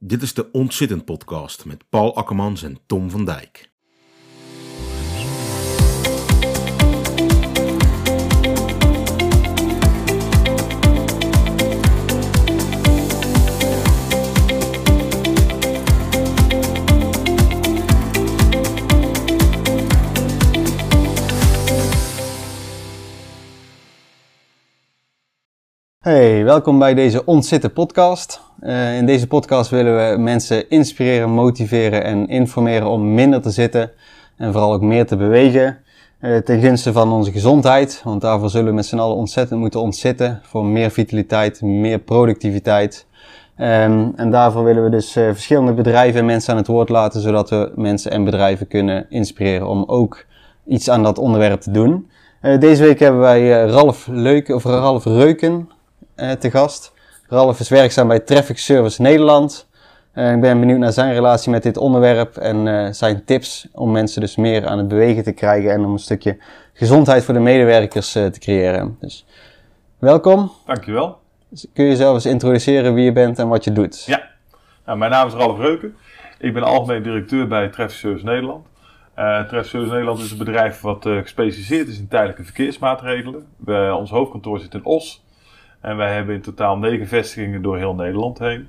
Dit is de Ontzittend Podcast met Paul Akkermans en Tom van Dijk. Hey, welkom bij deze Ontzitten podcast. Uh, in deze podcast willen we mensen inspireren, motiveren en informeren om minder te zitten en vooral ook meer te bewegen. Uh, ten gunste van onze gezondheid, want daarvoor zullen we met z'n allen ontzettend moeten ontzitten voor meer vitaliteit, meer productiviteit. Um, en daarvoor willen we dus uh, verschillende bedrijven en mensen aan het woord laten, zodat we mensen en bedrijven kunnen inspireren om ook iets aan dat onderwerp te doen. deze week hebben wij Ralf Leuken, of Ralf Reuken te gast. Ralf is werkzaam bij Traffic Service Nederland. Uh, ik ben benieuwd naar zijn relatie met dit onderwerp en uh, zijn tips om mensen dus meer aan het bewegen te krijgen en om een stukje gezondheid voor de medewerkers te creëren. Dus welkom. Dankjewel. Dus kun je jezelf eens introduceren wie je bent en wat je doet? Ja, nou, mijn naam is Ralf Reuken. Ik ben algemeen directeur bij Traffic Service Nederland. Uh, Traffic Service Nederland is een bedrijf wat uh, gespecialiseerd is in tijdelijke verkeersmaatregelen. We, ons hoofdkantoor zit in Os. En wij hebben in totaal negen vestigingen door heel Nederland heen.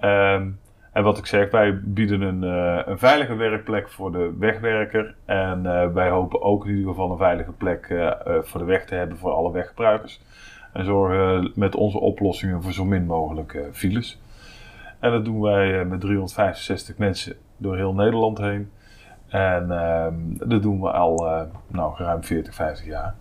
Um, en wat ik zeg, wij bieden een, uh, een veilige werkplek voor de wegwerker. En uh, wij hopen ook in ieder geval een veilige plek uh, voor de weg te hebben voor alle weggebruikers. En zorgen met onze oplossingen voor zo min mogelijk files. En dat doen wij met 365 mensen door heel Nederland heen. En ehm, dat doen we al nou, ruim 40, 50 jaar.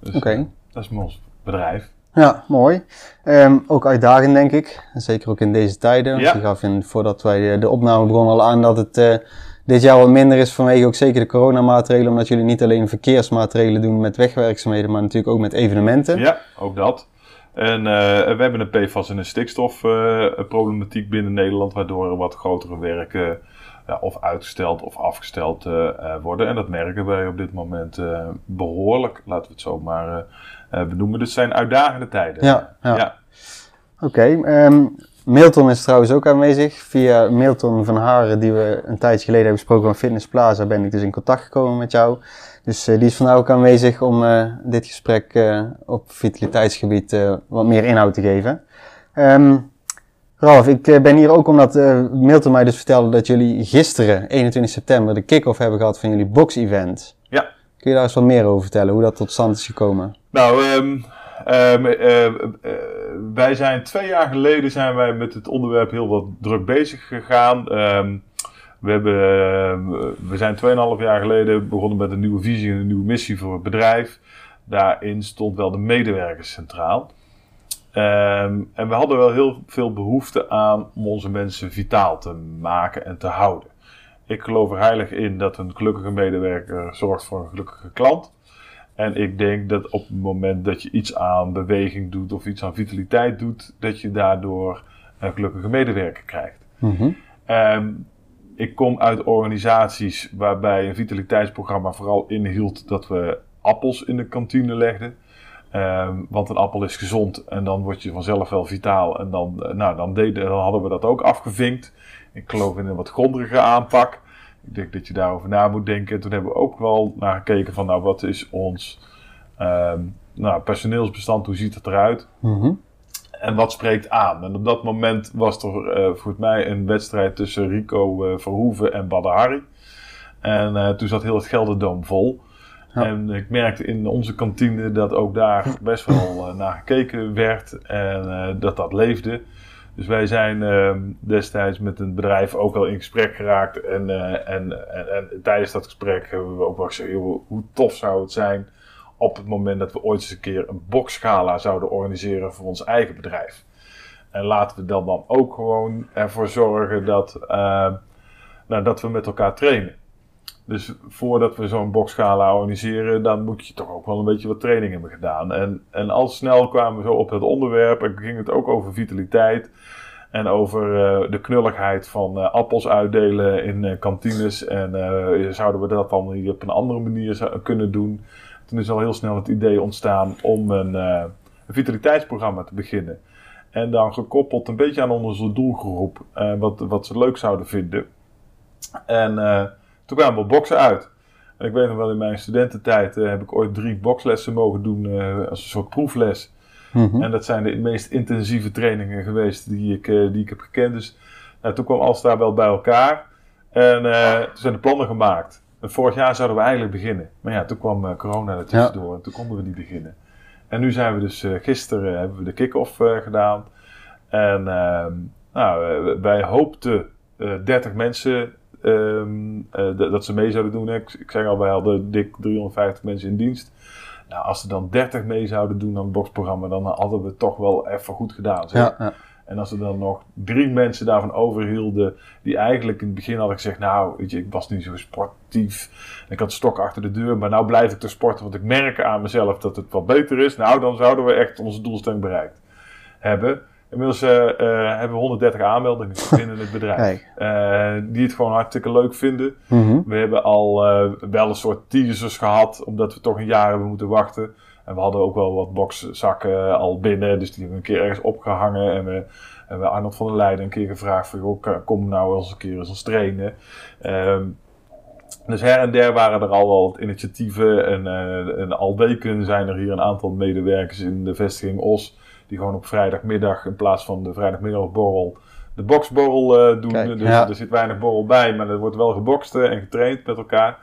Dus okay. dat is ons bedrijf. Ja, mooi. Um, ook uitdagend, denk ik. Zeker ook in deze tijden. Ja. Je gaf in, voordat wij de opname begonnen al aan dat het uh, dit jaar wat minder is vanwege ook zeker de coronamaatregelen. Omdat jullie niet alleen verkeersmaatregelen doen met wegwerkzaamheden, maar natuurlijk ook met evenementen. Ja, ook dat. En uh, we hebben een PFAS en een stikstofproblematiek uh, binnen Nederland, waardoor wat grotere werken ja, of uitgesteld of afgesteld uh, worden. En dat merken wij op dit moment behoorlijk, laten we het zo maar benoemen. Dus het zijn uitdagende tijden. Ja, ja. ja. oké. Okay, um, Milton is trouwens ook aanwezig. Via Milton van Haren, die we een tijdje geleden hebben gesproken van Fitness Plaza, ben ik dus in contact gekomen met jou. Dus uh, die is vandaag ook aanwezig om uh, dit gesprek uh, op vitaliteitsgebied wat meer inhoud te geven. Um, Ralf, ik ben hier ook omdat Milton mij dus vertelde dat jullie gisteren, 21 september, de kick-off hebben gehad van jullie box-event. Ja. Kun je daar eens wat meer over vertellen, hoe dat tot stand is gekomen? Nou, um, um, wij zijn twee jaar geleden zijn wij met het onderwerp heel wat druk bezig gegaan. We, hebben, we zijn 2,5 jaar geleden begonnen met een nieuwe visie en een nieuwe missie voor het bedrijf. Daarin stond wel de medewerkers centraal. Um, en we hadden wel heel veel behoefte aan om onze mensen vitaal te maken en te houden. Ik geloof er heilig in dat een gelukkige medewerker zorgt voor een gelukkige klant. En ik denk dat op het moment dat je iets aan beweging doet of iets aan vitaliteit doet, dat je daardoor een gelukkige medewerker krijgt. Mm-hmm. Um, ik kom uit organisaties waarbij een vitaliteitsprogramma vooral inhield dat we appels in de kantine legden. Um, want een appel is gezond en dan word je vanzelf wel vitaal. En dan, nou, dan, deden, dan hadden we dat ook afgevinkt. Ik geloof in een wat grondige aanpak. Ik denk dat je daarover na moet denken. En toen hebben we ook wel naar gekeken van nou wat is ons um, nou, personeelsbestand, hoe ziet het eruit? Mm-hmm. En wat spreekt aan? En op dat moment was er uh, voor mij een wedstrijd tussen Rico uh, Verhoeven en Badr Hari. En uh, toen zat heel het Gelderdoom vol. Ja. En ik merkte in onze kantine dat ook daar best wel naar gekeken werd en dat dat leefde. Dus wij zijn ehm, destijds met een bedrijf ook al in gesprek geraakt. En, en, en, en, tijdens dat gesprek hebben we ook wel gezegd: hoe tof zou het zijn op het moment dat we ooit eens een keer een boxgala zouden organiseren voor ons eigen bedrijf. En laten we dan, dan ook gewoon ervoor zorgen dat, uh, nou, dat we met elkaar trainen. Dus voordat we zo'n boxgala organiseren, dan moet je toch ook wel een beetje wat training hebben gedaan. En, en al snel kwamen we zo op het onderwerp en ging het ook over vitaliteit. En over uh, de knulligheid van uh, appels uitdelen in uh, kantines. En zouden we dat dan op een andere manier kunnen doen? Toen is al heel snel het idee ontstaan om een, een vitaliteitsprogramma te beginnen. En dan gekoppeld een beetje aan onze doelgroep, eh, wat, wat ze leuk zouden vinden. En eh, toen kwamen we boksen uit. En ik weet nog wel, in mijn studententijd eh, heb ik ooit drie bokslessen mogen doen eh, als een soort proefles. Mhm. En dat zijn de meest intensieve trainingen geweest die ik, eh, die ik heb gekend. Dus nou, toen kwam alles daar wel bij elkaar. En toen zijn de plannen gemaakt. En vorig jaar zouden we eigenlijk beginnen. Maar ja, toen kwam corona er tussendoor en toen konden we niet beginnen. En nu zijn we dus gisteren hebben we de kick-off gedaan. En ehm, nou, wij hoopten eh 30 mensen ehm, eh, dat ze mee zouden doen. hè. Ik, ik zeg al, wij hadden dik 350 mensen in dienst. Nou, als er dan 30 mee zouden doen aan het boxprogramma, dan hadden we het toch wel even goed gedaan. zeg. Ja, ja. En als er dan nog drie mensen daarvan overhielden, die eigenlijk in het begin hadden gezegd, nou, weet je, ik was niet zo sportief. Ik had stok achter de deur, maar nou blijf ik te sporten, want ik merk aan mezelf dat het wat beter is. Nou, dan zouden we echt onze doelstelling bereikt hebben. Inmiddels eh, eh, hebben we 130 aanmeldingen binnen het bedrijf. Eh, die het gewoon hartstikke leuk vinden. Mhm. We hebben al wel een soort teasers gehad, omdat we toch een jaar hebben moeten wachten. En we hadden ook wel wat boxzakken al binnen, dus die hebben we een keer ergens opgehangen. En we hebben Arnold van der Leijden een keer gevraagd van, joh, kom nou eens een keer eens ons trainen. Ehm, dus her en der waren er al wel wat initiatieven. En, en al weken zijn er hier een aantal medewerkers in de vestiging Os. Die gewoon op vrijdagmiddag in plaats van de vrijdagmiddagborrel de boksborrel eh, doen. Kijk, dus ja. er zit weinig borrel bij, maar er wordt wel gebokst eh, en getraind met elkaar.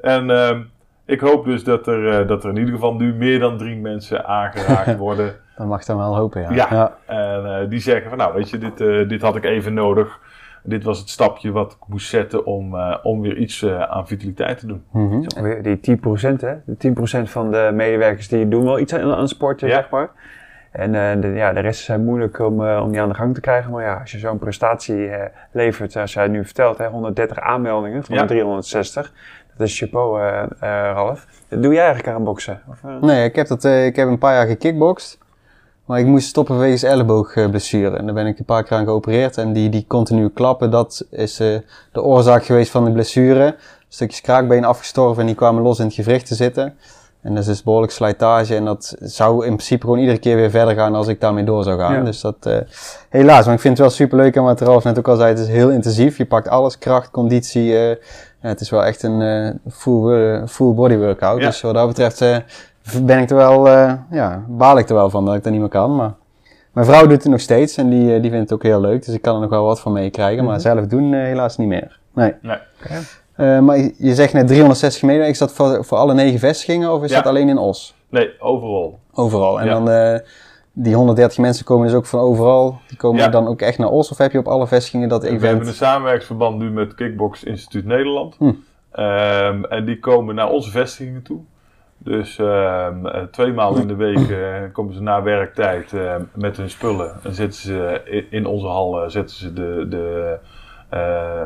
En ehm, ik hoop dus dat er, eh, dat er in ieder geval nu meer dan drie mensen aangeraakt worden. Dat mag dan wel hopen, ja. Ja. ja. En eh, die zeggen van nou weet je, dit, eh, dit had ik even nodig. Dit was het stapje wat ik moest zetten om, eh, om weer iets aan vitaliteit te doen. Mhm. Die 10%, hè? De 10% van de medewerkers die doen wel iets aan, aan sport, Ja. zeg maar. En eh, de, ja, de rest zijn moeilijk om, eh, om die aan de gang te krijgen. Maar ja, als je zo'n prestatie eh, levert, zoals jij nu vertelt, hè, 130 aanmeldingen van Ja. de 360. Dat is chapeau, eh eh, Ralf. Dat doe jij eigenlijk aan boksen? Of? Nee, ik heb, dat, eh, ik heb een paar jaar gekickboxd. Maar ik moest stoppen wegens elleboogblessure. En daar ben ik een paar keer aan geopereerd. En die, die continu klappen, dat is eh, de oorzaak geweest van de blessure. Stukjes kraakbeen afgestorven en die kwamen los in het gewricht te zitten. En dat is dus behoorlijk slijtage. En dat zou in principe gewoon iedere keer weer verder gaan als ik daarmee door zou gaan. Ja. Dus dat, eh, helaas. Maar ik vind het wel super leuk. En wat Ralf net ook al zei, het is heel intensief. Je pakt alles, kracht, conditie. eh, ja, het is wel echt een eh, full, full body workout. Ja. Dus wat dat betreft eh, ben ik er wel, eh, ja, baal ik er wel van dat ik dat niet meer kan. Maar mijn vrouw doet het nog steeds en die, die vindt het ook heel leuk. Dus ik kan er nog wel wat van meekrijgen. Maar zelf doen helaas niet meer. Nee. Nee. Eh, maar je zegt net 360 medewerkers. Is dat voor, voor alle negen vestigingen of is Ja. dat alleen in Os? Nee, overal. Overal. En Ja. dan eh, die 130 mensen komen dus ook van overal. Die komen Ja. dan ook echt naar Os? Of heb je op alle vestigingen dat We hebben een event? samenwerksverband nu met Kickbox Instituut Nederland. Hm. Ehm, en die komen naar onze vestigingen toe. Dus ehm, eh, twee maal in de week komen ze na werktijd met hun spullen. En zetten ze in, onze hal zetten ze de, de,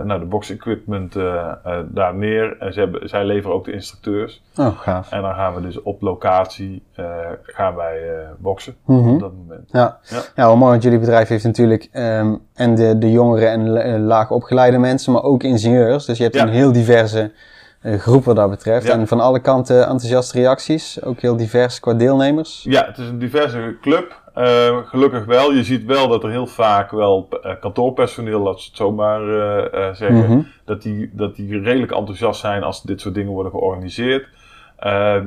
nou, de box equipment eh, eh, daar neer. En ze hebben, zij leveren ook de instructeurs. Oh, gaaf. En dan gaan we dus op locatie eh, gaan wij eh, boksen Mhm. op dat moment. Ja. Ja. Ja. wel mooi, want jullie bedrijf heeft natuurlijk ehm, en de, de jongere en la- eh, laag opgeleide mensen, maar ook ingenieurs. Dus je hebt Ja. een heel diverse eh, groep wat dat betreft. Ja. En van alle kanten enthousiaste reacties, ook heel divers qua deelnemers. Ja, het is een diverse club. Eh, gelukkig wel. Je ziet wel dat er heel vaak wel eh, kantoorpersoneel, laat ze het zomaar eh, zeggen, Mhm. dat, die, dat die redelijk enthousiast zijn als dit soort dingen worden georganiseerd.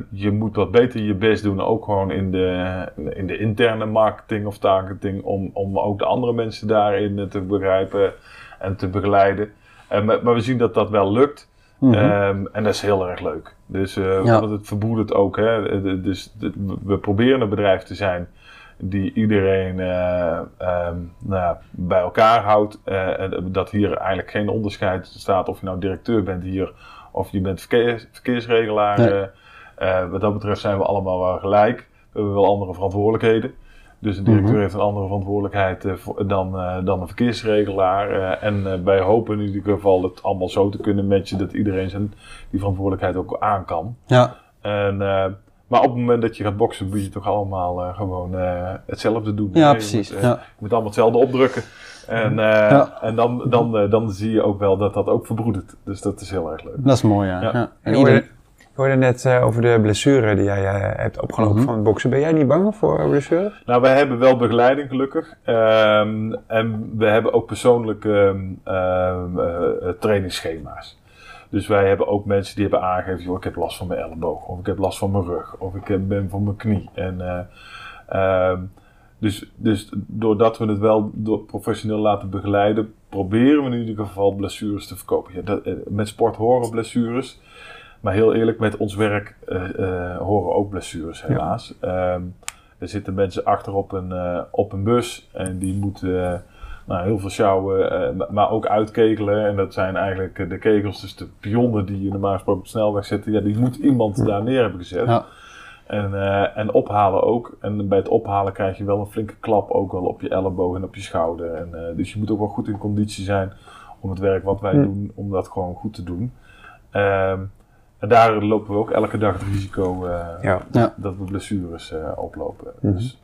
Je moet wat beter je best doen, ook gewoon in de, in de interne marketing of targeting, om, om ook de andere mensen daarin te begrijpen en te begeleiden. Maar, maar we zien dat dat wel lukt. Mhm. Ehm, en dat is heel erg leuk. Dus Ja. want het verbroedert ook. Hè? Dus we proberen een bedrijf te zijn die iedereen eh, ehm, nou, bij elkaar houdt. eh, dat hier eigenlijk geen onderscheid staat of je nou directeur bent hier of je bent verkeers, verkeersregelaar. Nee. Eh, wat dat betreft zijn we allemaal wel gelijk. We hebben wel andere verantwoordelijkheden. Dus een directeur Mhm. heeft een andere verantwoordelijkheid dan, dan een verkeersregelaar. en wij hopen in ieder geval het allemaal zo te kunnen matchen dat iedereen zijn, die verantwoordelijkheid ook aan kan. Ja, En, maar op het moment dat je gaat boksen, moet je toch allemaal eh, gewoon eh, hetzelfde doen. ja precies. Je moet, eh, ja. je moet allemaal hetzelfde opdrukken. En, eh, Ja. en dan, dan, eh, dan zie je ook wel dat dat ook verbroedert. Dus dat is heel erg leuk. Dat is mooi, ja. Ja. ja. En Je hoorde net eh, over de blessure die jij hebt opgelopen Mhm. van het boksen. Ben jij niet bang voor blessures? Nou, wij hebben wel begeleiding gelukkig. Ehm, en we hebben ook persoonlijke ehm, eh, trainingsschema's. Dus wij hebben ook mensen die hebben aangegeven, joh, ik heb last van mijn elleboog, of ik heb last van mijn rug, of ik heb- ben van mijn knie. En, eh, ehm, dus, dus doordat we het wel door professioneel laten begeleiden, proberen we in ieder geval blessures te voorkomen. Ja, dat, eh, met sport horen blessures, maar heel eerlijk, met ons werk eh, eh, horen ook blessures helaas. Ehm, er zitten mensen achter op een, eh, op een bus en die moeten eh, nou, heel veel sjouwen, eh, ma- maar ook uitkegelen. En dat zijn eigenlijk eh, de kegels, dus de pionnen die je normaal gesproken op de snelweg zetten. Ja, die moet iemand daar neer hebben gezet. Ja. En, eh, en ophalen ook. En bij het ophalen krijg je wel een flinke klap ook wel op je elleboog en op je schouder. En, dus je moet ook wel goed in conditie zijn om het werk wat wij doen, om dat gewoon goed te doen. Ehm, en daar lopen we ook elke dag het risico Ja. Dat we blessures oplopen. Mhm. Dus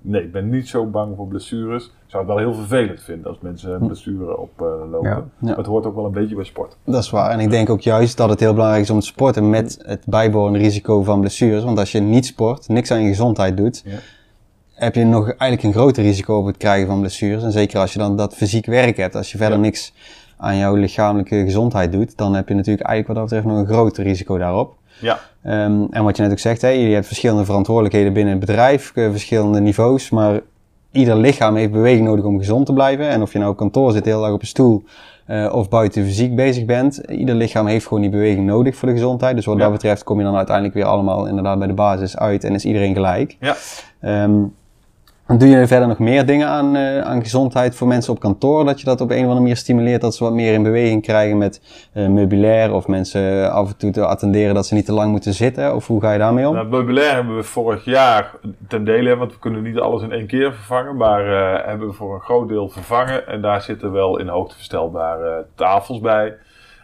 nee, ik ben niet zo bang voor blessures. Ik zou het wel heel vervelend vinden als mensen een blessure oplopen. Ja. Ja. Maar het hoort ook wel een beetje bij sport. Dat is waar. En ik denk ook juist dat het heel belangrijk is om te sporten met het bijbehorende risico van blessures. Want als je niet sport, niks aan je gezondheid doet, Ja. heb je nog eigenlijk een groter risico op het krijgen van blessures. En zeker als je dan dat fysiek werk hebt. Als je verder niks aan jouw lichamelijke gezondheid doet, dan heb je natuurlijk eigenlijk wat dat betreft nog een groter risico daarop. Ja, Ehm, en wat je net ook zegt, hè, je hebt verschillende verantwoordelijkheden binnen het bedrijf, eh, verschillende niveaus, maar ieder lichaam heeft beweging nodig om gezond te blijven. En of je nou op kantoor zit, de hele dag op een stoel, eh, of buiten fysiek bezig bent, ieder lichaam heeft gewoon die beweging nodig voor de gezondheid. Dus wat Ja. dat betreft kom je dan uiteindelijk weer allemaal inderdaad bij de basis uit en is iedereen gelijk. ja. Ehm, doe je verder nog meer dingen aan, eh, aan gezondheid voor mensen op kantoor? Dat je dat op een of andere manier stimuleert, dat ze wat meer in beweging krijgen met eh, meubilair of mensen af en toe te attenderen dat ze niet te lang moeten zitten? Of hoe ga je daarmee om? Nou, het meubilair hebben we vorig jaar ten dele, want we kunnen niet alles in één keer vervangen, maar eh, hebben we voor een groot deel vervangen. En daar zitten wel in hoogte verstelbare tafels bij.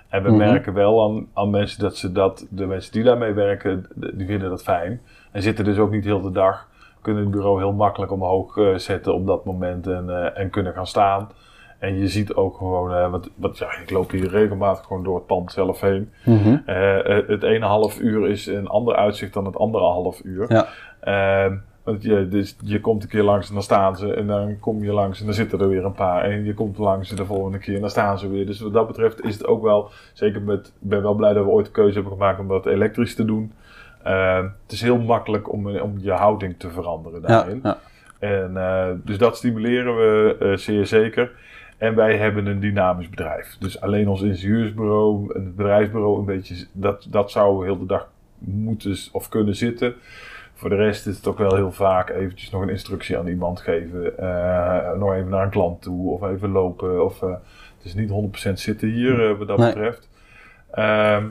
En we Mhm. merken wel aan, aan mensen dat ze dat, de mensen die daarmee werken, die vinden dat fijn. En zitten dus ook niet heel de dag, kunnen het bureau heel makkelijk omhoog eh, zetten op dat moment en, eh, en kunnen gaan staan. En je ziet ook gewoon, eh, wat, wat, ja, ik loop hier regelmatig gewoon door het pand zelf heen. Mhm. Het ene half uur is een ander uitzicht dan het andere half uur. Ja. Ehm, want je, dus je komt een keer langs en dan staan ze. En dan kom je langs en dan zitten er weer een paar. En je komt langs de volgende keer en dan staan ze weer. Dus wat dat betreft is het ook wel, zeker met, ben wel blij dat we ooit de keuze hebben gemaakt om dat elektrisch te doen. Ehm, het is heel makkelijk om, om je houding te veranderen daarin. ja. En, eh, dus dat stimuleren we eh, zeer zeker. En wij hebben een dynamisch bedrijf. Dus alleen ons ingenieursbureau en het bedrijfsbureau een beetje, dat, dat zou heel de dag moeten of kunnen zitten. Voor de rest is het ook wel heel vaak eventjes nog een instructie aan iemand geven. eh, nog even naar een klant toe of even lopen. Of, het is niet 100% zitten hier eh, wat dat Nee. betreft. Ehm,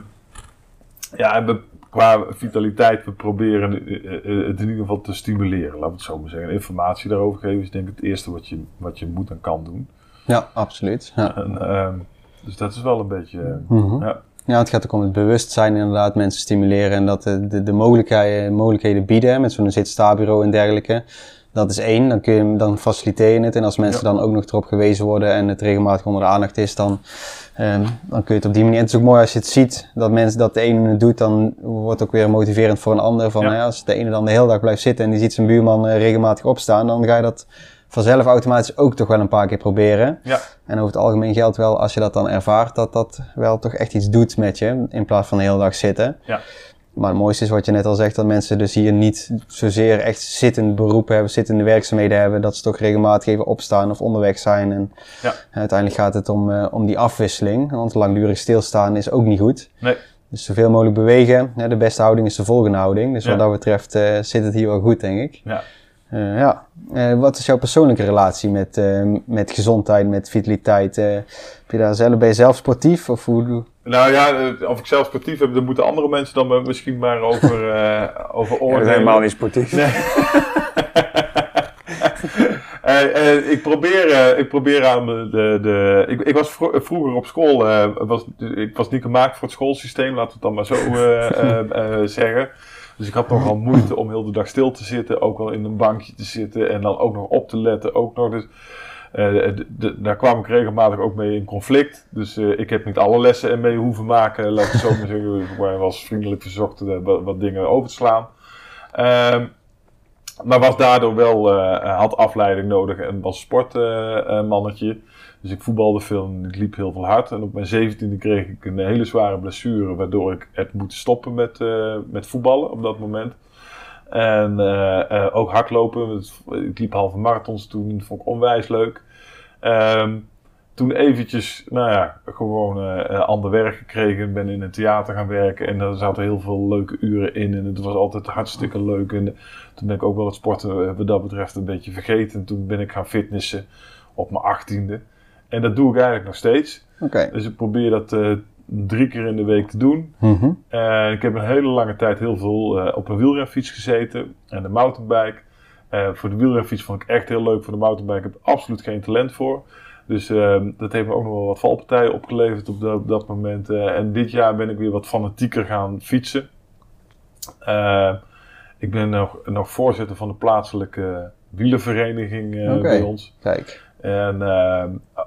ja, en we, qua vitaliteit, we proberen eh, eh, het in ieder geval te stimuleren. Laten we het zo maar zeggen. Informatie daarover geven is denk ik het eerste wat je, wat je moet en kan doen. Ja, absoluut. Ja. En, ehm, dus dat is wel een beetje... eh, Mhm. ja. Ja, het gaat ook om het bewustzijn inderdaad, mensen stimuleren en dat de, de, de mogelijkheden, mogelijkheden bieden met zo'n zit-sta-bureau en dergelijke. Dat is één, dan, kun je, dan faciliteer je het. En als mensen Ja. dan ook nog erop gewezen worden en het regelmatig onder de aandacht is, dan, ehm, dan kun je het op die manier. En het is ook mooi als je het ziet, dat mensen dat de ene het doet, dan wordt het ook weer motiverend voor een ander. Van, Ja. nou ja, als de ene dan de hele dag blijft zitten en die ziet zijn buurman eh, regelmatig opstaan, dan ga je dat vanzelf automatisch ook toch wel een paar keer proberen. Ja. En over het algemeen geldt wel, als je dat dan ervaart, dat dat wel toch echt iets doet met je, in plaats van de hele dag zitten. Ja. Maar het mooiste is wat je net al zegt, dat mensen dus hier niet zozeer echt zittend beroep hebben, zittende werkzaamheden hebben, dat ze toch regelmatig even opstaan of onderweg zijn. En Ja. uiteindelijk gaat het om, eh, om die afwisseling, want langdurig stilstaan is ook niet goed. Nee. Dus zoveel mogelijk bewegen. De beste houding is de volgende houding. Dus Ja. wat dat betreft eh, zit het hier wel goed, denk ik. Ja. Eh, ja. Wat is jouw persoonlijke relatie met, met gezondheid, met vitaliteit? Heb je daar zelf, ben je zelf sportief? Of hoe, Nou ja, of ik zelf sportief heb, daar moeten andere mensen dan misschien maar over, eh over Ja, dat oordelen. is helemaal niet sportief. Eh, eh, ik, probeer, ik probeer aan de. de, ik, ik was vro- vroeger op school. was, ik was niet gemaakt voor het schoolsysteem, laten we het dan maar zo zeggen. Dus ik had nogal moeite om heel de dag stil te zitten. Ook wel in een bankje te zitten. En dan ook nog op te letten. Ook nog dus, de- daar kwam ik regelmatig ook mee in conflict. Dus eh, ik heb niet alle lessen ermee hoeven maken. Laat ik zo maar zeggen. Ik was vriendelijk verzocht eh, wat, wat dingen over te slaan. Ehm, maar was daardoor wel, eh, had afleiding nodig en was sportmannetje. dus ik voetbalde veel en ik liep heel veel hard. En op mijn zeventiende kreeg ik een hele zware blessure, waardoor ik het moet stoppen met, eh, met voetballen op dat moment. En eh, eh, ook hardlopen. Het- Ik liep halve marathons toen, vond ik onwijs leuk. Ehm, toen eventjes, nou ja, gewoon eh, ander werk gekregen. Ben in een theater gaan werken en daar zaten heel veel leuke uren in. En het was altijd hartstikke leuk. En toen ben ik ook wel het sporten wat dat betreft een beetje vergeten. En toen ben ik gaan fitnessen op mijn achttiende. En dat doe ik eigenlijk nog steeds. Dus ik probeer dat eh, drie keer in de week te doen. Mhm. Ik heb een hele lange tijd heel veel eh, op een wielrenfiets gezeten en een mountainbike. Eh, voor de wielrenfiets vond ik echt heel leuk. Voor de mountainbike heb ik absoluut geen talent voor. Dus eh, dat heeft me ook nog wel wat valpartijen opgeleverd op dat, op dat moment. Eh, en dit jaar ben ik weer wat fanatieker gaan fietsen. Ik ben nog, nog voorzitter van de plaatselijke wielervereniging Oké. bij ons. Kijk. En eh,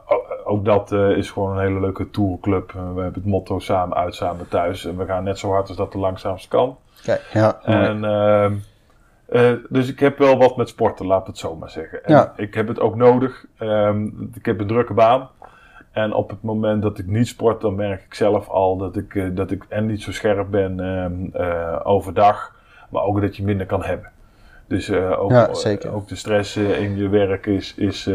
o- ook dat eh, is gewoon een hele leuke tourclub. Eh, we hebben het motto samen uit, samen thuis. En we gaan net zo hard als dat de langzaamst kan. Kijk. Ja. En, ehm, eh, dus ik heb wel wat met sporten, laat het zo maar zeggen. En Ja. ik heb het ook nodig. Ehm, ik heb een drukke baan. En op het moment dat ik niet sport, dan merk ik zelf al dat ik, dat ik en niet zo scherp ben ehm, eh, overdag. Maar ook dat je minder kan hebben. Dus ook, Ja, ook de stress in je werk is, is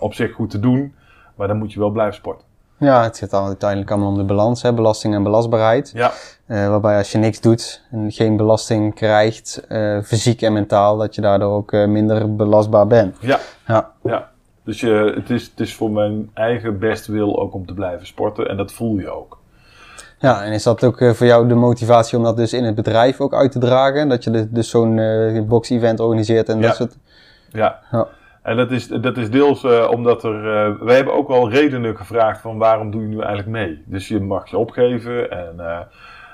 op zich goed te doen. Maar dan moet je wel blijven sporten. Ja, het gaat dan uiteindelijk allemaal om de balans, hè, belasting en belastbaarheid. Ja, Eh, waarbij als je niks doet en geen belasting krijgt, eh, fysiek en mentaal, dat je daardoor ook eh, minder belastbaar bent. ja, Ja, ja. Dus je, het, is, het is voor mijn eigen bestwil ook om te blijven sporten. En dat voel je ook. ja en is dat ook voor jou de motivatie om dat dus in het bedrijf ook uit te dragen? Dat je dus zo'n box-event organiseert en Ja. dat soort... Ja. Ja. En dat is, dat is deels eh, omdat er. eh, wij hebben ook wel redenen gevraagd van waarom doe je nu eigenlijk mee. Dus je mag je opgeven. En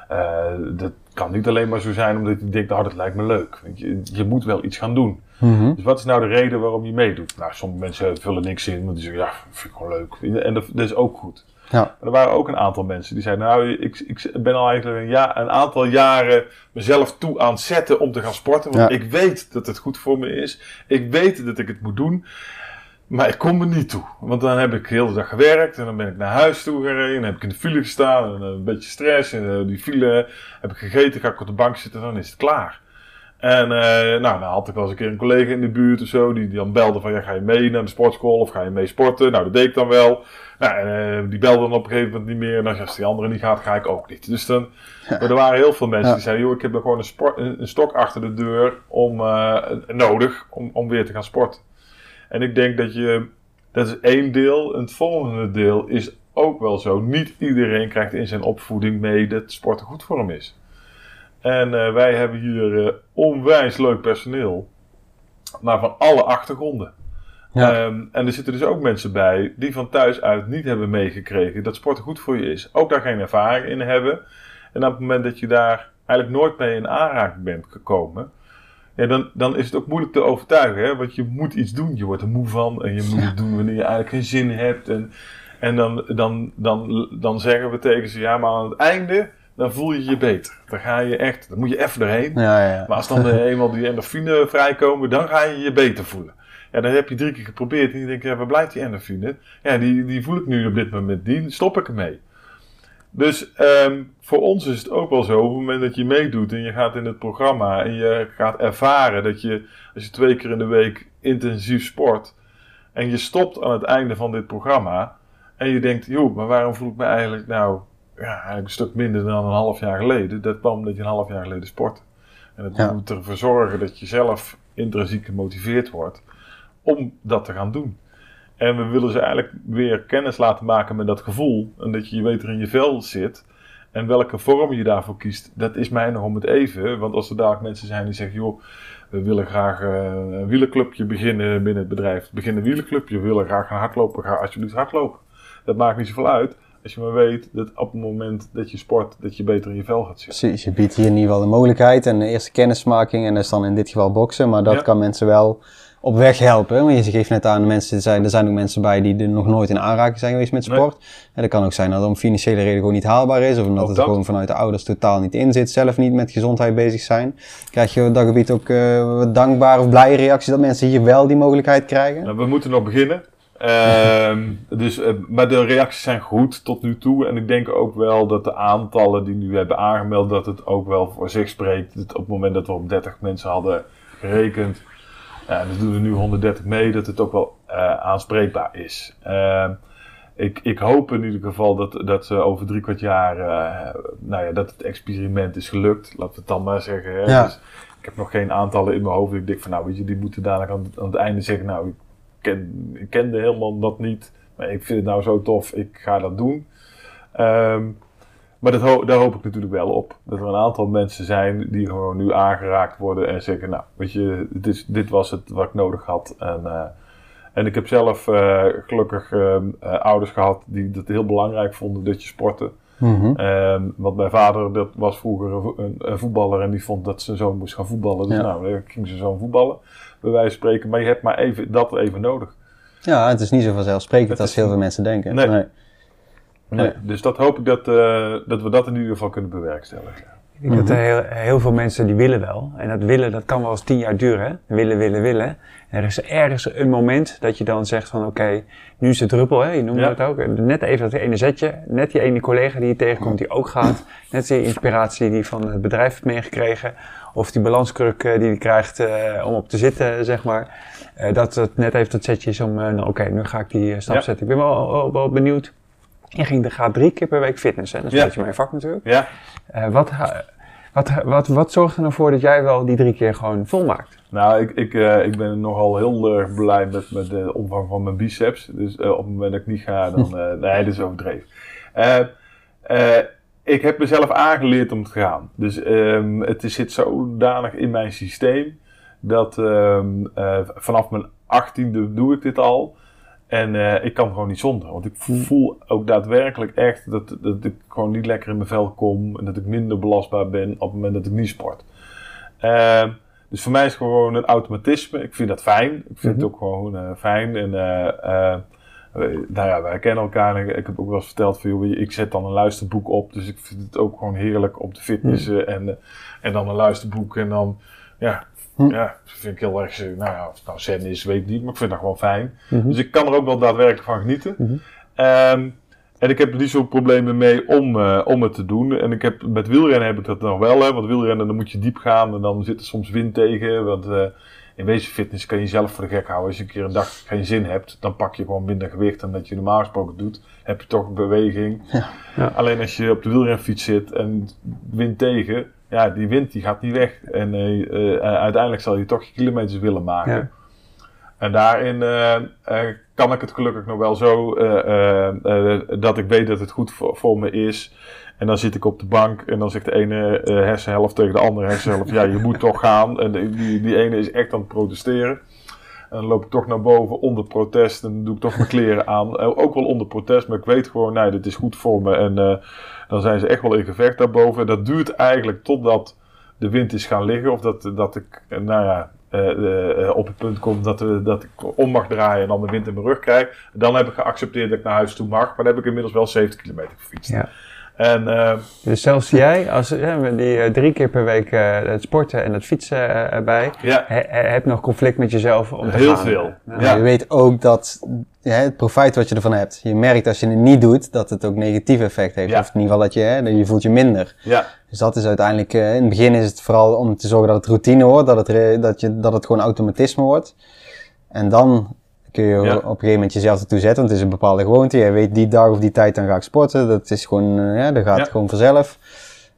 eh, dat kan niet alleen maar zo zijn omdat je denkt, nou dat lijkt me leuk. Je, je moet wel iets gaan doen. Mhm. Dus wat is nou de reden waarom je meedoet? Nou, sommige mensen vullen niks in, want die zeggen, ja, vind ik gewoon leuk. En dat, dat is ook goed. Ja. Maar er waren ook een aantal mensen die zeiden, nou, ik, ik ben al eigenlijk een, ja, een aantal jaren mezelf toe aan het zetten om te gaan sporten. Want Ja. ik weet dat het goed voor me is. Ik weet dat ik het moet doen. Maar ik kom er niet toe. Want dan heb ik heel de dag gewerkt en dan ben ik naar huis toe gereden. En dan heb ik in de file gestaan en een beetje stress. En eh, die file heb ik gegeten, ga ik op de bank zitten en dan is het klaar. En eh, nou, dan had ik wel eens een keer een collega in de buurt of zo, die, die dan belde van, ja, ga je mee naar de sportschool of ga je mee sporten? Nou, dat deed ik dan wel. Nou, en, die belde dan op een gegeven moment niet meer. En dan, als die andere niet gaat, ga ik ook niet. Dus dan, maar er waren heel veel mensen die zeiden, joh, ik heb gewoon een, sport, een, een stok achter de deur om, eh, nodig om, om weer te gaan sporten. En ik denk dat je, dat is één deel. En het volgende deel is ook wel zo. Niet iedereen krijgt in zijn opvoeding mee dat sporten goed voor hem is. En eh, wij hebben hier eh, onwijs leuk personeel. Maar van alle achtergronden. Ja. Ehm, en er zitten dus ook mensen bij die van thuis uit niet hebben meegekregen dat sporten goed voor je is. Ook daar geen ervaring in hebben. En op het moment dat je daar eigenlijk nooit mee in aanraking bent gekomen. Ja, dan, dan is het ook moeilijk te overtuigen. Hè? Want je moet iets doen. Je wordt er moe van. En je moet het doen wanneer je eigenlijk geen zin hebt. En, en dan, dan, dan, dan zeggen we tegen ze: ja, maar aan het einde. Dan voel je je beter. Dan ga je echt. Dan moet je even erheen. Ja, ja. Maar als dan eenmaal die endorfine vrijkomen, dan ga je je beter voelen. Ja, dan heb je drie keer geprobeerd en je denkt, ja, waar blijft die endorfine? Ja, die, die voel ik nu op dit moment niet, stop ik ermee. Dus ehm, voor ons is het ook wel zo, op het moment dat je meedoet en je gaat in het programma en je gaat ervaren dat je, als je twee keer in de week intensief sport en je stopt aan het einde van dit programma en je denkt, joh, maar waarom voel ik me eigenlijk nou ja, eigenlijk een stuk minder dan een half jaar geleden? Dat kwam omdat je een half jaar geleden sport. En het Ja. moet ervoor zorgen dat je zelf intrinsiek gemotiveerd wordt om dat te gaan doen. En we willen ze eigenlijk weer kennis laten maken met dat gevoel. En dat je je beter in je vel zit. En welke vorm je daarvoor kiest, dat is mij nog om het even. Want als er dadelijk mensen zijn die zeggen, joh, we willen graag eh, een wielerclubje beginnen binnen het bedrijf. Begin een wielerclubje, we willen graag gaan hardlopen, ga alsjeblieft hardlopen. Dat maakt niet zoveel uit. Als je maar weet dat op het moment dat je sport, dat je beter in je vel gaat zitten. Precies, je biedt hier in ieder geval de mogelijkheid en de eerste kennismaking. En dat is dan in dit geval boksen. Maar dat Ja. kan mensen wel op weg helpen. Want je geeft net aan, mensen, er zijn, er zijn ook mensen bij die er nog nooit in aanraking zijn geweest met sport. En dat kan ook zijn dat het om financiële reden gewoon niet haalbaar is. Of omdat Ook het dat. gewoon vanuit de ouders totaal niet in zit. Zelf niet met gezondheid bezig zijn. Krijg je op dat gebied ook wat dankbare of blije reacties dat mensen hier wel die mogelijkheid krijgen? Nou, we moeten nog beginnen. Ehm, dus, eh, maar de reacties zijn goed tot nu toe. En ik denk ook wel dat de aantallen die nu hebben aangemeld, dat het ook wel voor zich spreekt. Dat op het moment dat we op 30 mensen hadden gerekend, ja, dus doen er nu 130 mee, dat het ook wel eh, aanspreekbaar is. Ehm, ik, ik hoop in ieder geval dat, dat ze over drie kwart jaar, eh, nou ja, dat het experiment is gelukt. Laten we het dan maar zeggen. Hè? Ja. Dus ik heb nog geen aantallen in mijn hoofd. Ik denk van, nou weet je, die moeten dadelijk aan, aan het einde zeggen, nou ken, ik kende helemaal dat niet. Maar ik vind het nou zo tof, ik ga dat doen. Ehm, maar dat ho- daar hoop ik natuurlijk wel op. Dat er een aantal mensen zijn die gewoon nu aangeraakt worden en zeggen, nou weet je, dit, is, dit was het wat ik nodig had. En, eh, en ik heb zelf eh, gelukkig ehm, eh, ouders gehad die het heel belangrijk vonden dat je sportte. Mhm. Ehm, want mijn vader dat was vroeger een, vo- een, een voetballer en die vond dat zijn zoon moest gaan voetballen. Dus Ja. nou, ging zijn zoon voetballen, bij wijze van spreken. Maar je hebt maar even, dat even nodig. Ja, het is niet zo vanzelfsprekend Het als is heel veel mensen denken. Nee. Nee. Nee, Ja. Dus dat hoop ik dat, eh, dat we dat in ieder geval kunnen bewerkstelligen. Ik denk dat er heel, heel veel mensen die willen wel. En dat willen, dat kan wel eens tien jaar duren. Hè? Willen, willen, willen. En er is ergens een moment dat je dan zegt van oké, nu is het druppel, hè? je noemde Ja. het ook. Net even dat ene zetje, net die ene collega die je tegenkomt die ook gaat. Net die inspiratie die je van het bedrijf hebt meegekregen. Of die balanskruk eh, die je krijgt eh, om op te zitten, zeg maar. Eh, dat het net even dat zetje is om, nou, oké, nu ga ik die stap Ja. zetten. Ik ben wel, wel, wel benieuwd. Je ging de gaat drie keer per week fitnessen. Dat is een beetje mijn vak natuurlijk. Ja, Eh, wat, wat, wat, wat zorgt er nou voor dat jij wel die drie keer gewoon volmaakt? nou, ik, ik, eh, ik ben nogal heel erg blij met, met de omvang van mijn biceps. Dus eh, op het moment dat ik niet ga, dan... eh, nee, dat is overdreven. Ik heb mezelf aangeleerd om te gaan. Dus ehm, het zit zodanig in mijn systeem dat ehm, eh, vanaf mijn achttiende doe ik dit al. En eh, ik kan gewoon niet zonder. Want ik voel ook daadwerkelijk echt dat, dat ik gewoon niet lekker in mijn vel kom. En dat ik minder belastbaar ben op het moment dat ik niet sport. Ehm, dus voor mij is het gewoon een automatisme. Ik vind dat fijn. Ik vind het ook gewoon eh, fijn. En eh, nou ja, wij kennen elkaar. En ik, heb ook wel eens verteld van, joh, ik zet dan een luisterboek op. Dus ik vind het ook gewoon heerlijk om te fitnessen. En, eh, en dan een luisterboek. En dan, ja, ja, dat vind ik heel erg, eh, nou ja, of het nou zen is, weet ik niet. Maar ik vind dat gewoon fijn. Dus ik kan er ook wel daadwerkelijk van genieten. Ehm, en ik heb er niet zo'n problemen mee om, eh, om het te doen. En ik heb, met wielrennen heb ik dat nog wel. Hè, want wielrennen dan moet je diep gaan. En dan zit er soms wind tegen. Want eh, in wezen fitness kan je jezelf voor de gek houden. Als je een keer een dag geen zin hebt. Dan pak je gewoon minder gewicht dan dat je normaal gesproken doet. Heb je toch beweging. Ja. Alleen als je op de wielrenfiets zit en wind tegen. Ja, die wind die gaat niet weg. En eh, eh, uiteindelijk zal je toch je kilometers willen maken. Ja. En daarin eh, eh, kan ik het gelukkig nog wel zo eh, eh, eh, dat ik weet dat het goed voor, voor me is. En dan zit ik op de bank en dan zegt de ene eh, hersenhelft tegen de andere hersenhelft: Ja, je moet toch gaan. En die, die, die ene is echt aan het protesteren. En dan loop ik toch naar boven onder protest en dan doe ik toch mijn kleren aan. Eh, Ook wel onder protest, maar ik weet gewoon: Nee, dit is goed voor me. En eh, dan zijn ze echt wel in gevecht daarboven. En dat duurt eigenlijk totdat de wind is gaan liggen. Of dat, dat ik, nou ja, eh, eh, eh, op het punt kom dat, dat ik om mag draaien en dan de wind in mijn rug krijg. Dan heb ik geaccepteerd dat ik naar huis toe mag. Maar dan heb ik inmiddels wel 70 kilometer gefietst. Ja. En eh, Dus zelfs jij, als die eh, drie keer per week eh, het sporten en het fietsen eh, erbij, ja, he, he- heb nog conflict met jezelf om te Heel gaan. veel. Ja. Ja. Je weet ook dat ja, het profijt wat je ervan hebt. Je merkt als je het niet doet, dat het ook negatief effect heeft. Ja. Of in ieder geval dat je, hè, je voelt je minder. ja, Dus dat is uiteindelijk, eh, in het begin is het vooral om te zorgen dat het routine wordt, dat het, dat je, dat het gewoon automatisme wordt. En dan kun je Ja. op een gegeven moment jezelf ertoe zetten, want het is een bepaalde gewoonte. Je weet die dag of die tijd dan ga ik sporten. Dat is gewoon, eh, ja, dat gaat Ja. gewoon vanzelf.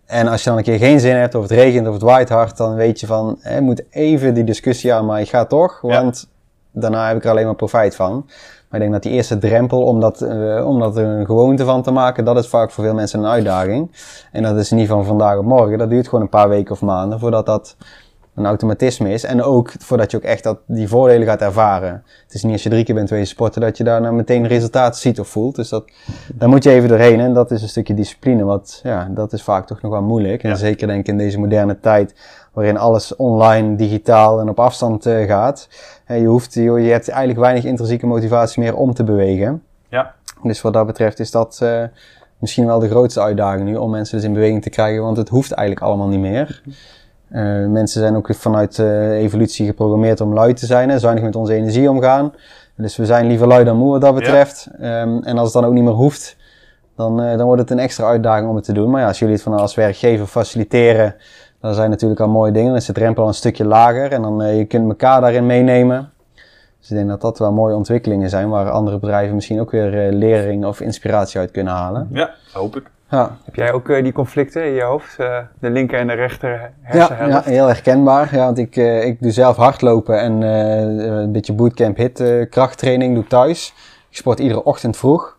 En als je dan een keer geen zin hebt, of het regent of het waait hard, dan weet je van, ik moet even die discussie aan, maar ik ga toch, Ja. want daarna heb ik er alleen maar profijt van. Maar ik denk dat die eerste drempel om dat, eh, om dat er een gewoonte van te maken, dat is vaak voor veel mensen een uitdaging. En dat is niet van vandaag op morgen. Dat duurt gewoon een paar weken of maanden voordat dat een automatisme is. En ook voordat je ook echt dat, die voordelen gaat ervaren. Het is niet als je drie keer bent wezen sporten dat je daarna meteen resultaten ziet of voelt. Dus dat, daar moet je even doorheen. En dat is een stukje discipline. Wat, ja, dat is vaak toch nog wel moeilijk. En Ja. zeker denk ik in deze moderne tijd. Waarin alles online, digitaal en op afstand eh, gaat. Eh, je, hoeft, je, je hebt eigenlijk weinig intrinsieke motivatie meer om te bewegen. Ja. Dus wat dat betreft is dat eh, misschien wel de grootste uitdaging nu. Om mensen dus in beweging te krijgen. Want het hoeft eigenlijk allemaal niet meer. Eh, mensen zijn ook vanuit eh, evolutie geprogrammeerd om lui te zijn, hè, zuinig met onze energie omgaan. Dus we zijn liever lui dan moe wat dat betreft. Ehm, en als het dan ook niet meer hoeft, dan, eh, dan wordt het een extra uitdaging om het te doen. Maar ja, als jullie het van als werkgever faciliteren, dan zijn natuurlijk al mooie dingen. Dan is de drempel al een stukje lager en dan uh, je kunt elkaar daarin meenemen. Dus ik denk dat dat wel mooie ontwikkelingen zijn, waar andere bedrijven misschien ook weer uh, lering of inspiratie uit kunnen halen. Ja, hoop ik. Ja. Heb jij ook uh, die conflicten in je hoofd? Uh, de linker en de rechter Ja, hersenhelft? ja, heel herkenbaar. Ja, want ik, uh, ik doe zelf hardlopen en een beetje bootcamp hit krachttraining doe ik thuis. Ik sport iedere ochtend vroeg.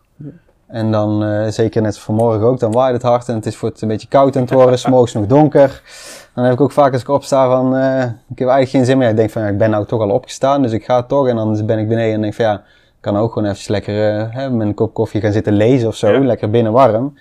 En dan, zeker net vanmorgen ook, dan waait het hard en het is voor het een beetje koud aan het worden, s'morgens nog donker. Dan heb ik ook vaak als ik opsta van, ik heb eigenlijk geen zin meer. Ik denk van, ja, ik ben nou toch al opgestaan, dus ik ga toch. En dan ben ik beneden en denk van, ja, ik kan ook gewoon even lekker hè, met een kop koffie gaan zitten lezen of zo, ja. lekker binnen warm.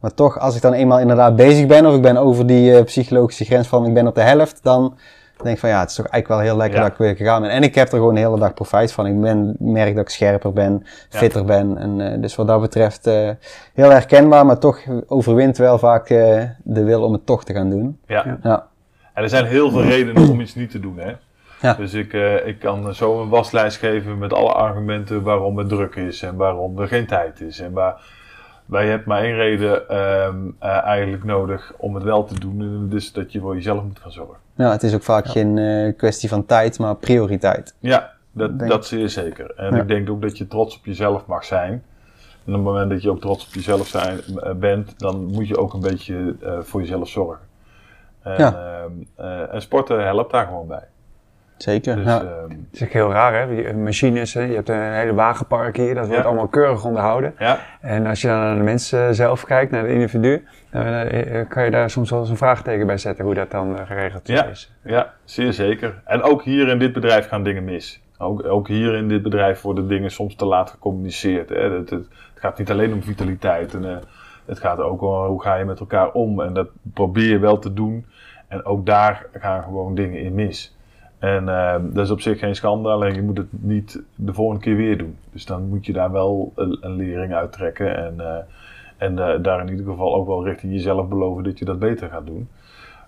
Maar toch, als ik dan eenmaal inderdaad bezig ben, of ik ben over die uh, psychologische grens van ik ben op de helft, dan denk ik van ja, het is toch eigenlijk wel heel lekker Ja. dat ik weer gegaan ben. En ik heb er gewoon de hele dag profijt van. Ik ben, merk dat ik scherper ben, fitter ben. En, uh, dus wat dat betreft uh, heel herkenbaar, maar toch overwint wel vaak uh, de wil om het toch te gaan doen. Ja. Ja. Ja. En er zijn heel veel redenen om iets niet te doen, hè. Ja. Dus ik, uh, ik kan zo een waslijst geven met alle argumenten waarom het druk is en waarom er geen tijd is. En waar, maar je hebt maar één reden um, uh, eigenlijk nodig om het wel te doen. En dat is dat je voor jezelf moet gaan zorgen. Ja, het is ook vaak ja. geen uh, kwestie van tijd, maar prioriteit. Ja, dat, dat zeer zeker. En ja. ik denk ook dat je trots op jezelf mag zijn. En op het moment dat je ook trots op jezelf zijn, uh, bent, dan moet je ook een beetje uh, voor jezelf zorgen. En, Ja. en sporten helpt daar gewoon bij. Zeker. Dus, ja. ehm, Het is ook heel raar, hè? Die machines, hè? je hebt een hele wagenpark hier, dat wordt Ja. allemaal keurig onderhouden. ja, En als je dan naar de mensen zelf kijkt, naar het individu, dan eh, kan je daar soms wel eens een vraagteken bij zetten hoe dat dan eh, geregeld Ja. is. ja, zeer zeker. En ook hier in dit bedrijf gaan dingen mis. Ook, ook hier in dit bedrijf worden dingen soms te laat gecommuniceerd. Hè. Het, het, het gaat niet alleen om vitaliteit. En, eh, het gaat ook om hoe ga je met elkaar om. En dat probeer je wel te doen. En ook daar gaan gewoon dingen in mis. En uh, dat is op zich geen schande, alleen je moet het niet de volgende keer weer doen. Dus dan moet je daar wel een, een lering uit trekken. En, uh, en uh, daar in ieder geval ook wel richting jezelf beloven dat je dat beter gaat doen.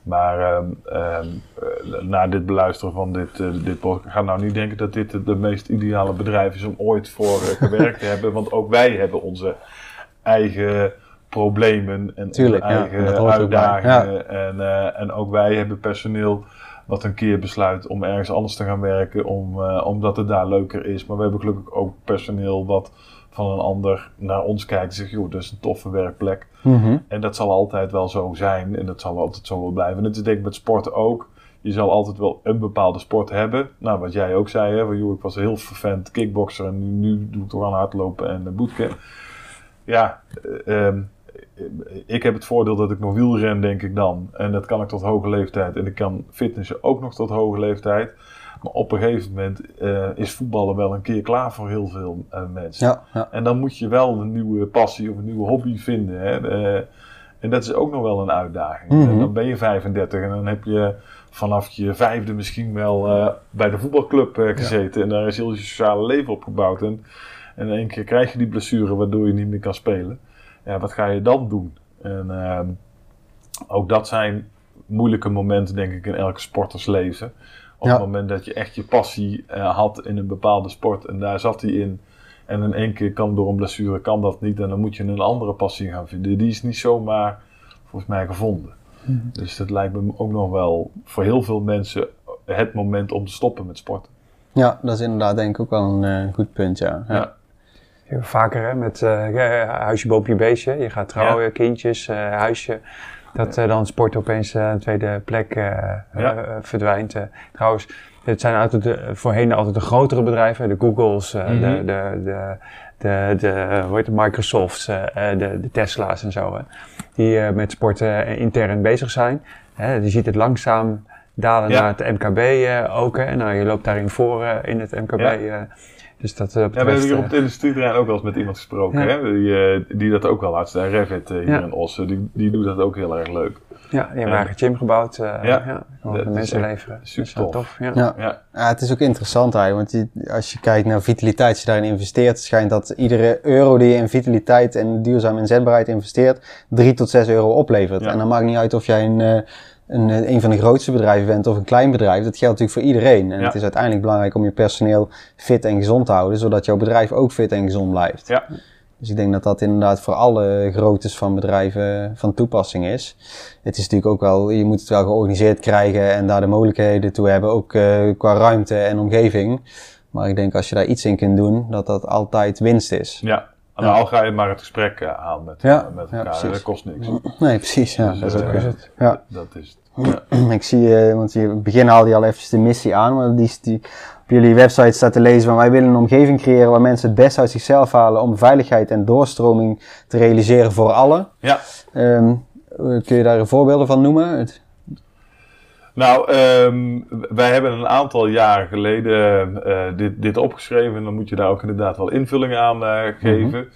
Maar um, um, na dit beluisteren van dit, dit podcast, ga nou niet denken dat dit het meest ideale bedrijf is om ooit voor gewerkt te hebben. Want ook wij hebben onze eigen problemen en Tuurlijk, onze ja, eigen uitdagingen. Ja. En, en ook wij hebben personeel wat een keer besluit om ergens anders te gaan werken, om, uh, omdat het daar leuker is. Maar we hebben gelukkig ook personeel wat van een ander naar ons kijkt en zegt, joh, dat is een toffe werkplek. Mm -hmm. En dat zal altijd wel zo zijn en dat zal altijd zo wel blijven. En dat is denk ik met sport ook. Je zal altijd wel een bepaalde sport hebben. Nou, wat jij ook zei, hè, van, joh, ik was een heel vervent kickboxer en nu, nu doe ik toch aan hardlopen en bootcamp. Ja, uh, um, ik heb het voordeel dat ik nog wielren, denk ik dan. En dat kan ik tot hoge leeftijd. En ik kan fitnessen ook nog tot hoge leeftijd. Maar op een gegeven moment uh, is voetballen wel een keer klaar voor heel veel uh, mensen. Ja, ja. En dan moet je wel een nieuwe passie of een nieuwe hobby vinden. Hè? Uh, en dat is ook nog wel een uitdaging. Mhm. En dan ben je 35 en dan heb je vanaf je vijfde misschien wel eh, bij de voetbalclub gezeten. En daar is heel je sociale leven opgebouwd. En, en in één keer krijg je die blessure waardoor je niet meer kan spelen ja, wat ga je dan doen? En uh, ook dat zijn moeilijke momenten, denk ik, in elke sportersleven. Op Ja. het moment dat je echt je passie uh, had in een bepaalde sport en daar zat hij in. En in één keer kan door een blessure kan dat niet. En dan moet je een andere passie gaan vinden. Die is niet zomaar volgens mij gevonden. Mhm. Dus dat lijkt me ook nog wel voor heel veel mensen het moment om te stoppen met sporten. ja, dat is inderdaad denk ik ook wel een uh, goed punt, ja. ja. Ja. Vaker hè, met uh, huisje, boompje, beestje. Je gaat trouwen, Ja. kindjes, uh, huisje. Dat uh, dan sport opeens een tweede plek Ja. verdwijnt. trouwens, het zijn altijd de, voorheen altijd de grotere bedrijven. De Googles, Mhm. de, de, de, de, de, hoe heet het, Microsofts, de, de Tesla's en zo. Hè, die met sport intern bezig zijn. Hè, je ziet het langzaam dalen Ja. naar het MKB eh, ook. Hè. Nou, je loopt daarin voor eh, in het MKB. Ja. dus dat eh, Ja, we hebben hier op eh, het industrieterrein ook wel eens met iemand gesproken, Ja. hè? Die, eh, die dat ook wel laat staan. Revit hier Ja. in Ossen, die, die doet dat ook heel erg leuk. ja, die hebben eigen gym gebouwd. eh Ja. mensen leveren. super Dus, eh, tof. ja. Ja. Ja, Ja, het is ook interessant eigenlijk, want als je kijkt naar vitaliteit, als je daarin investeert, schijnt dat iedere euro die je in vitaliteit en duurzame inzetbaarheid investeert, 3 tot 6 euro oplevert. Ja. En dan maakt niet uit of jij een, eh, een, eh, een van de grootste bedrijven bent of een klein bedrijf. Dat geldt natuurlijk voor iedereen. En Ja. het is uiteindelijk belangrijk om je personeel fit en gezond te houden, zodat jouw bedrijf ook fit en gezond blijft. Ja. Dus ik denk dat dat inderdaad voor alle groottes van bedrijven van toepassing is. Het is natuurlijk ook wel, je moet het wel georganiseerd krijgen en daar de mogelijkheden toe hebben, ook eh, qua ruimte en omgeving. Maar ik denk als je daar iets in kunt doen, dat dat altijd winst is. ja. En Ja. al ga je maar het gesprek eh, aan met, Ja, met ja, elkaar, dat kost niks. Nee, precies. Ja, Dus, dat is ook is het. Ja. Dat is het. Ja. Ik zie, eh, want je in het begin haalde je al even de missie aan, maar die, die op jullie website staat te lezen van wij willen een omgeving creëren waar mensen het best uit zichzelf halen om veiligheid en doorstroming te realiseren voor allen. ja. Ehm, kun je daar voorbeelden van noemen? Het- Nou, ehm, wij hebben een aantal jaren geleden eh, dit, dit opgeschreven. En dan moet je daar ook inderdaad wel invulling aan eh, geven.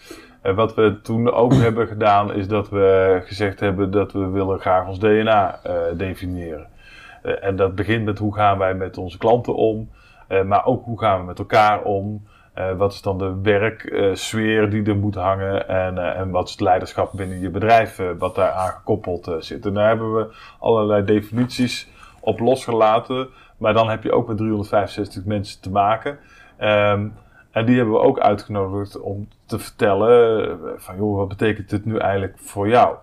Eh, wat we toen ook hebben gedaan, is dat we gezegd hebben dat we willen graag ons DNA eh, definiëren. Eh, en dat begint met hoe gaan wij met onze klanten om, eh, maar ook hoe gaan we met elkaar om. Wat is dan de werksfeer die er moet hangen en, en wat is het leiderschap binnen je bedrijf wat daar aan gekoppeld eh, zit. En daar hebben we allerlei definities op losgelaten, maar dan heb je ook met 365 mensen te maken. Ehm, en die hebben we ook uitgenodigd om te vertellen eh, van joh, wat betekent dit nu eigenlijk voor jou?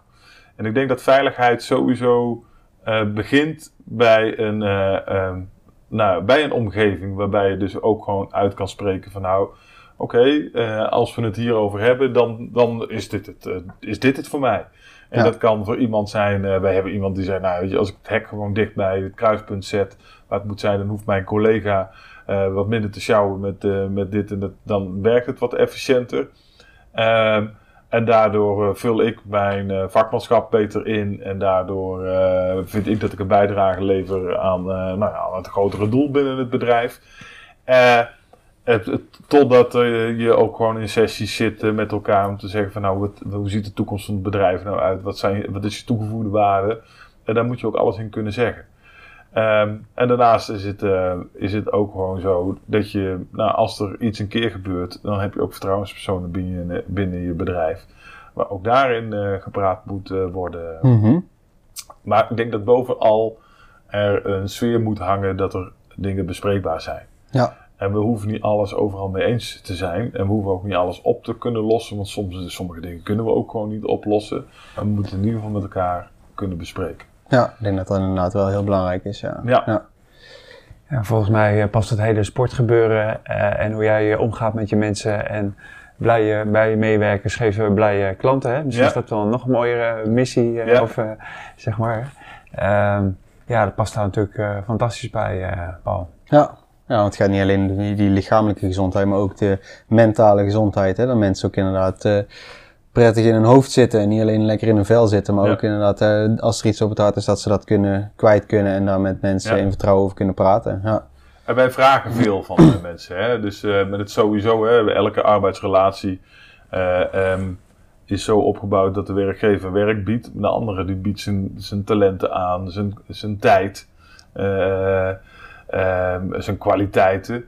En ik denk dat veiligheid sowieso eh, begint bij een, eh, ehm, nou, bij een omgeving waarbij je dus ook gewoon uit kan spreken van nou, oké, als we het hierover hebben, dan, dan is, dit het, is dit het voor mij. En Ja. dat kan voor iemand zijn, wij hebben iemand die zei, nou weet je, als ik het hek gewoon dicht bij het kruispunt zet, waar het moet zijn, dan hoeft mijn collega eh, wat minder te sjouwen met, eh, met dit en dat, dan werkt het wat efficiënter. Ehm, en daardoor eh, vul ik mijn vakmanschap beter in. En daardoor vind ik dat ik een bijdrage lever aan, nou ja, aan het grotere doel binnen het bedrijf. Het, totdat je ook gewoon in sessies zit met elkaar om te zeggen van nou, wat, hoe ziet de toekomst van het bedrijf nou uit? Wat, zijn, wat is je toegevoegde waarde? En daar moet je ook alles in kunnen zeggen. Ehm, en daarnaast is het, eh, is het ook gewoon zo dat je, nou, als er iets een keer gebeurt, dan heb je ook vertrouwenspersonen binnen, je- binnen je bedrijf. Maar ook daarin eh, gepraat moet eh, worden. Mhm. Maar ik denk dat bovenal er een sfeer moet hangen dat er dingen bespreekbaar zijn. Ja. En we hoeven niet alles overal mee eens te zijn. En we hoeven ook niet alles op te kunnen lossen. Want soms, sommige dingen kunnen we ook gewoon niet oplossen. Maar we moeten in ieder geval met elkaar kunnen bespreken. Ja, ik denk dat dat inderdaad wel heel belangrijk is. Ja. Ja. Ja. Ja, volgens mij eh, past het hele sportgebeuren eh, en hoe jij eh, omgaat met je mensen en blije, bij je meewerkers geven blije klanten. Hè? Misschien Ja. is dat wel een nog mooiere missie, Ja. of, eh, zeg maar. Ehm, ja, dat past daar natuurlijk fantastisch bij, eh, Paul. Ja. Ja, want het gaat niet alleen om die, die lichamelijke gezondheid, maar ook de mentale gezondheid. Hè? Dat mensen ook inderdaad eh, prettig in hun hoofd zitten en niet alleen lekker in hun vel zitten, maar Ja. ook inderdaad eh, als er iets op het hart is, dat ze dat kunnen kwijt kunnen en daar met mensen Ja. in vertrouwen over kunnen praten. Ja. En wij vragen veel van de mensen. Hè? Dus eh, met het sowieso, hè, elke arbeidsrelatie eh, ehm, is zo opgebouwd dat de werkgever werk biedt. De andere die biedt zijn, zijn talenten aan, zijn, zijn tijd, eh, ehm, zijn kwaliteiten.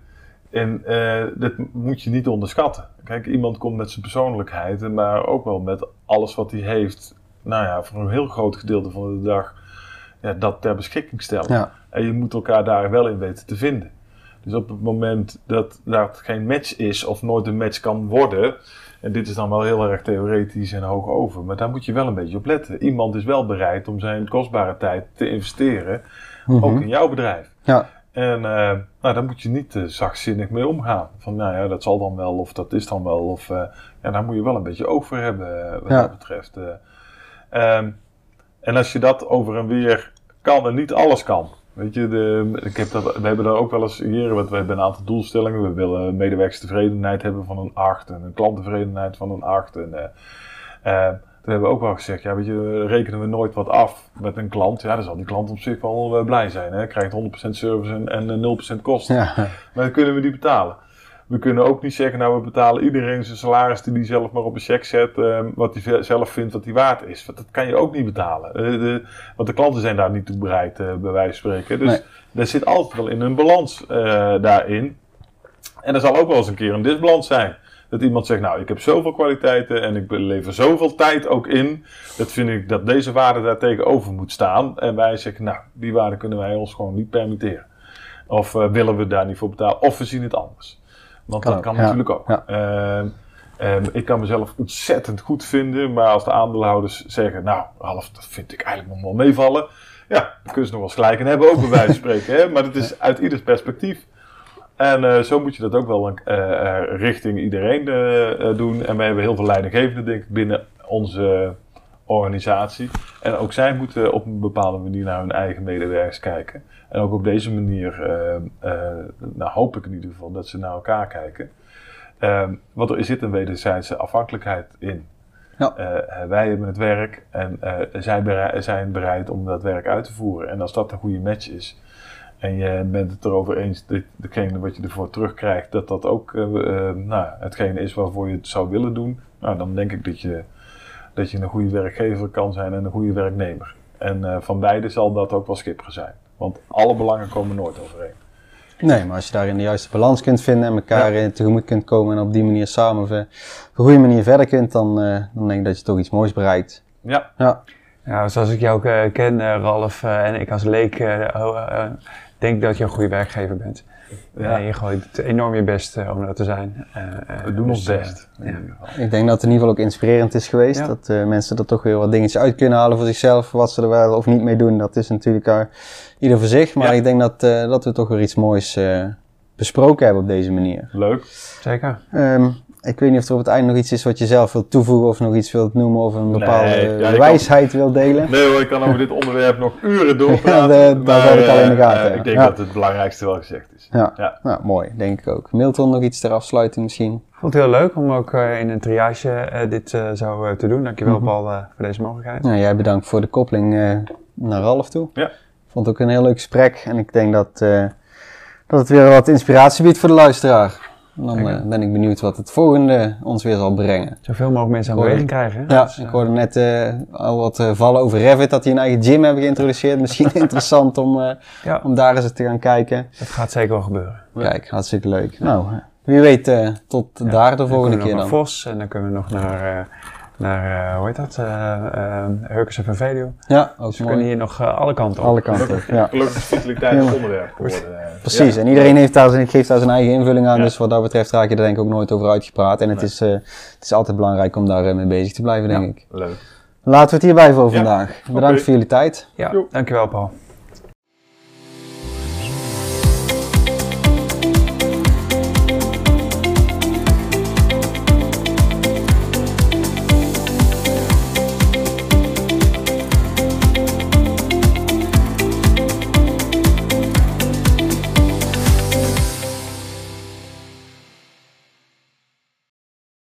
En eh, dat moet je niet onderschatten. Kijk, iemand komt met zijn persoonlijkheid, maar ook wel met alles wat hij heeft. Nou ja, voor een heel groot gedeelte van de dag ja, dat ter beschikking stellen. Ja. En je moet elkaar daar wel in weten te vinden. Dus op het moment dat daar geen match is of nooit een match kan worden, en dit is dan wel heel erg theoretisch en hoog over, maar daar moet je wel een beetje op letten. Iemand is wel bereid om zijn kostbare tijd te investeren, ook in jouw bedrijf. Ja. En eh, nou, daar moet je niet te zachtzinnig mee omgaan. Van nou ja, dat zal dan wel, of dat is dan wel. Of eh, ja, daar moet je wel een beetje oog voor hebben, eh, wat Ja. dat betreft. eh. Ehm, en als je dat over en weer kan en niet alles kan. Weet je, de, ik heb dat, we hebben daar ook wel eens hier, want we hebben een aantal doelstellingen. We willen medewerkerstevredenheid hebben van een 8 en een klanttevredenheid van een 8. En, eh, eh, Toen hebben we ook wel gezegd, ja, weet je, rekenen we nooit wat af met een klant. Ja, dan zal die klant op zich wel eh, blij zijn. Hè? Krijgt 100% service en, en eh, 0% kosten. Ja. Maar dan kunnen we die betalen. We kunnen ook niet zeggen, nou we betalen iedereen zijn salaris die hij zelf maar op een cheque zet, eh, wat hij zelf vindt dat hij waard is. Want dat kan je ook niet betalen. Eh, de, want de klanten zijn daar niet toe bereid, eh, bij wijze van spreken. Dus Nee. er zit altijd wel in een balans eh, daarin. En er zal ook wel eens een keer een disbalans zijn. Dat iemand zegt, nou ik heb zoveel kwaliteiten en ik lever zoveel tijd ook in. Dat vind ik dat deze waarde daar tegenover moet staan. En wij zeggen, nou die waarde kunnen wij ons gewoon niet permitteren. Of eh, willen we daar niet voor betalen, of we zien het anders. Want Kan dat ook, kan ja. natuurlijk ook. Ja. Ehm, ehm, ik kan mezelf ontzettend goed vinden, maar als de aandeelhouders zeggen, nou, half, dat vind ik eigenlijk nog wel meevallen. Ja, dan kunnen ze nog wel eens gelijk en hebben ook bij wijze van spreken. Hè? Maar dat is uit ieders perspectief. En eh, zo moet je dat ook wel eh, richting iedereen doen. En wij hebben heel veel leidinggevenden, denk ik, binnen onze organisatie. En ook zij moeten op een bepaalde manier naar hun eigen medewerkers kijken. En ook op deze manier, nou hoop ik in ieder geval, dat ze naar elkaar kijken. Ehm, want er zit een wederzijdse afhankelijkheid in. Ja. Wij hebben het werk en zij berei- zijn bereid om dat werk uit te voeren. En als dat een goede match is en je bent het erover eens dat degene wat je ervoor terugkrijgt, dat dat ook eh, eh, nou, hetgene is waarvoor je het zou willen doen, nou, dan denk ik dat je, dat je een goede werkgever kan zijn en een goede werknemer. En eh, van beide zal dat ook wel schipper zijn. Want alle belangen komen nooit overeen. Nee, maar als je daarin de juiste balans kunt vinden en elkaar tegemoet kunt komen en op die manier samen op een goede manier verder kunt, dan, eh, dan denk ik dat je toch iets moois bereikt. Ja, Ja, Ja, zoals ik jou ken, Ralf, eh, en ik als leek, denk dat je een goede werkgever bent. Ja. Je gooit enorm je best eh, om dat te zijn. Eh, eh, we doen dus, ons best. ja. ik denk dat het in ieder geval ook inspirerend is geweest. Ja. Dat eh, mensen er toch weer wat dingetjes uit kunnen halen voor zichzelf. Wat ze er wel of niet mee doen, dat is natuurlijk ieder voor zich. Maar Ja. ik denk dat, eh, dat we toch weer iets moois eh, besproken hebben op deze manier. Leuk. Zeker. Ehm, ik weet niet of er op het einde nog iets is wat je zelf wilt toevoegen of nog iets wilt noemen of een bepaalde Nee, ja, ik wijsheid wilt delen. Nee hoor, ik kan over dit onderwerp nog uren doorpraten. Ja, dat- had ik al in de eh, gaten, eh, ik denk Ja. dat het belangrijkste wel gezegd is. Ja. Ja. Nou, mooi, denk ik ook. Milton, nog iets ter afsluiting misschien? Ik vond het heel leuk om ook eh, in een triage eh, dit eh, zo te doen. Dankjewel Mhm. Paul eh, voor deze mogelijkheid. Nou, jij bedankt voor de koppeling eh, naar Ralf toe. Ja. Ik vond het ook een heel leuk gesprek en ik denk dat, eh, dat het weer wat inspiratie biedt voor de luisteraar. Dan eh, ben ik benieuwd wat het volgende ons weer zal brengen. Zoveel mogelijk mensen aan beweging krijgen. hè? Ja, Dus, ik eh, hoorde net eh, al wat vallen over Revit, dat die een eigen gym hebben geïntroduceerd. Misschien interessant om, ja, om daar eens te gaan kijken. dat gaat zeker wel gebeuren. Kijk, hartstikke leuk. Nou, wie weet tot Ja, daar de volgende keer nog dan. naar Vos en dan kunnen we nog naar, naar eh, hoe heet dat, uh, Hurkens en Vervedio. Ja, ook Dus we mooi. kunnen hier nog eh, alle kanten op. Alle kanten, ja. Gelukkig is vitaliteit het onderwerp geworden. eh. Precies, Ja. en iedereen heeft daar zijn, geeft daar zijn eigen invulling aan, Ja. dus wat dat betreft raak je er denk ik ook nooit over uitgepraat. En het, is, eh, het is altijd belangrijk om daar eh, mee bezig te blijven, denk Ja. ik. Leuk. Laten we het hierbij voor Ja, vandaag. Bedankt voor jullie tijd. Ja, Jo. dankjewel Paul.